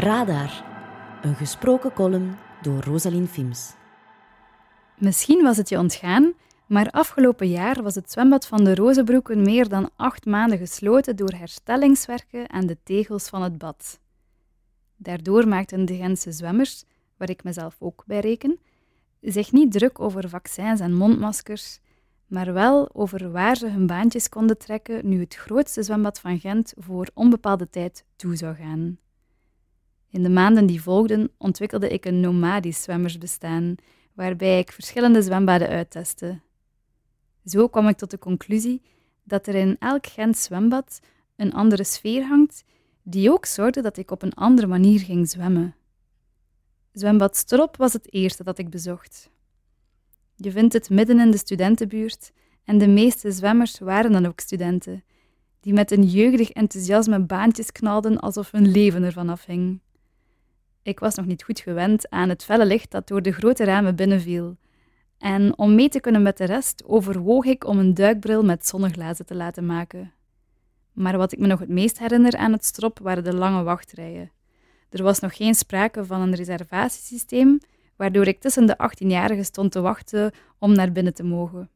Radar, een gesproken column door Rosalien Fims. Misschien was het je ontgaan, maar afgelopen jaar was het zwembad van de Rozenbroeken meer dan acht maanden gesloten door herstellingswerken aan de tegels van het bad. Daardoor maakten de Gentse zwemmers, waar ik mezelf ook bij reken, zich niet druk over vaccins en mondmaskers, maar wel over waar ze hun baantjes konden trekken nu het grootste zwembad van Gent voor onbepaalde tijd toe zou gaan. In de maanden die volgden ontwikkelde ik een nomadisch zwemmersbestaan, waarbij ik verschillende zwembaden uittestte. Zo kwam ik tot de conclusie dat er in elk Gent zwembad een andere sfeer hangt, die ook zorgde dat ik op een andere manier ging zwemmen. Zwembad Strop was het eerste dat ik bezocht. Je vindt het midden in de studentenbuurt en de meeste zwemmers waren dan ook studenten, die met een jeugdig enthousiasme baantjes knalden alsof hun leven ervan afhing. Ik was nog niet goed gewend aan het felle licht dat door de grote ramen binnenviel. En om mee te kunnen met de rest overwoog ik om een duikbril met zonneglazen te laten maken. Maar wat ik me nog het meest herinner aan het strop waren de lange wachtrijen. Er was nog geen sprake van een reservatiesysteem, waardoor ik tussen de 18-jarigen stond te wachten om naar binnen te mogen.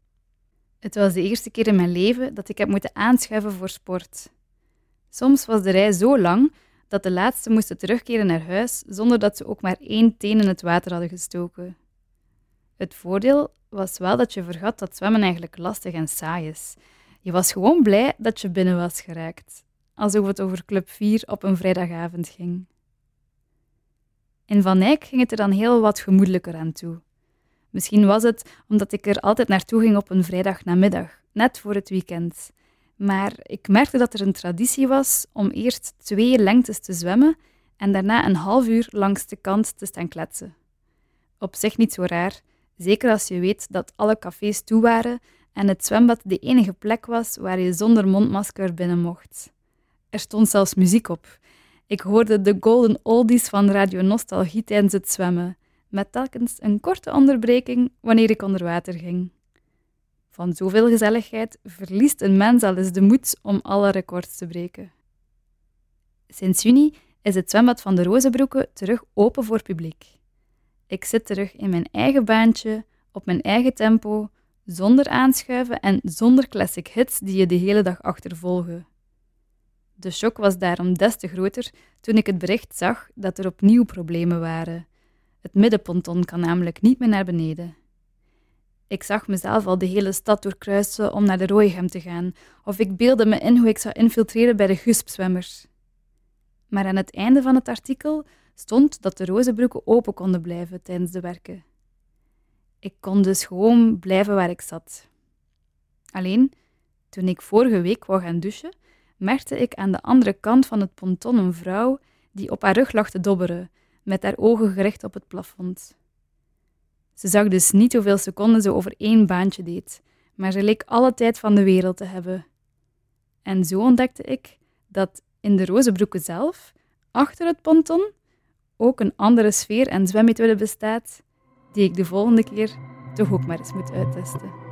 Het was de eerste keer in mijn leven dat ik heb moeten aanschuiven voor sport. Soms was de rij zo lang dat de laatste moesten terugkeren naar huis zonder dat ze ook maar één teen in het water hadden gestoken. Het voordeel was wel dat je vergat dat zwemmen eigenlijk lastig en saai is. Je was gewoon blij dat je binnen was geraakt, alsof het over Club 4 op een vrijdagavond ging. In Van Eyck ging het er dan heel wat gemoedelijker aan toe. Misschien was het omdat ik er altijd naartoe ging op een vrijdagnamiddag, net voor het weekend. Maar ik merkte dat er een traditie was om eerst twee lengtes te zwemmen en daarna een half uur langs de kant te staan kletsen. Op zich niet zo raar, zeker als je weet dat alle cafés toe waren en het zwembad de enige plek was waar je zonder mondmasker binnen mocht. Er stond zelfs muziek op. Ik hoorde de golden oldies van Radio Nostalgie tijdens het zwemmen, met telkens een korte onderbreking wanneer ik onder water ging. Van zoveel gezelligheid verliest een mens al eens de moed om alle records te breken. Sinds juni is het zwembad van de Rozenbroeken terug open voor publiek. Ik zit terug in mijn eigen baantje, op mijn eigen tempo, zonder aanschuiven en zonder classic hits die je de hele dag achtervolgen. De shock was daarom des te groter toen ik het bericht zag dat er opnieuw problemen waren. Het middenponton kan namelijk niet meer naar beneden. Ik zag mezelf al de hele stad doorkruisen om naar de Rooigem te gaan, of ik beelde me in hoe ik zou infiltreren bij de Guspzwemmers. Maar aan het einde van het artikel stond dat de rozenbroeken open konden blijven tijdens de werken. Ik kon dus gewoon blijven waar ik zat. Alleen, toen ik vorige week wou gaan douchen, merkte ik aan de andere kant van het ponton een vrouw die op haar rug lag te dobberen, met haar ogen gericht op het plafond. Ze zag dus niet hoeveel seconden ze over één baantje deed, maar ze leek alle tijd van de wereld te hebben. En zo ontdekte ik dat in de rozenbroeken zelf, achter het ponton, ook een andere sfeer en zwemmethode bestaat, die ik de volgende keer toch ook maar eens moet uittesten.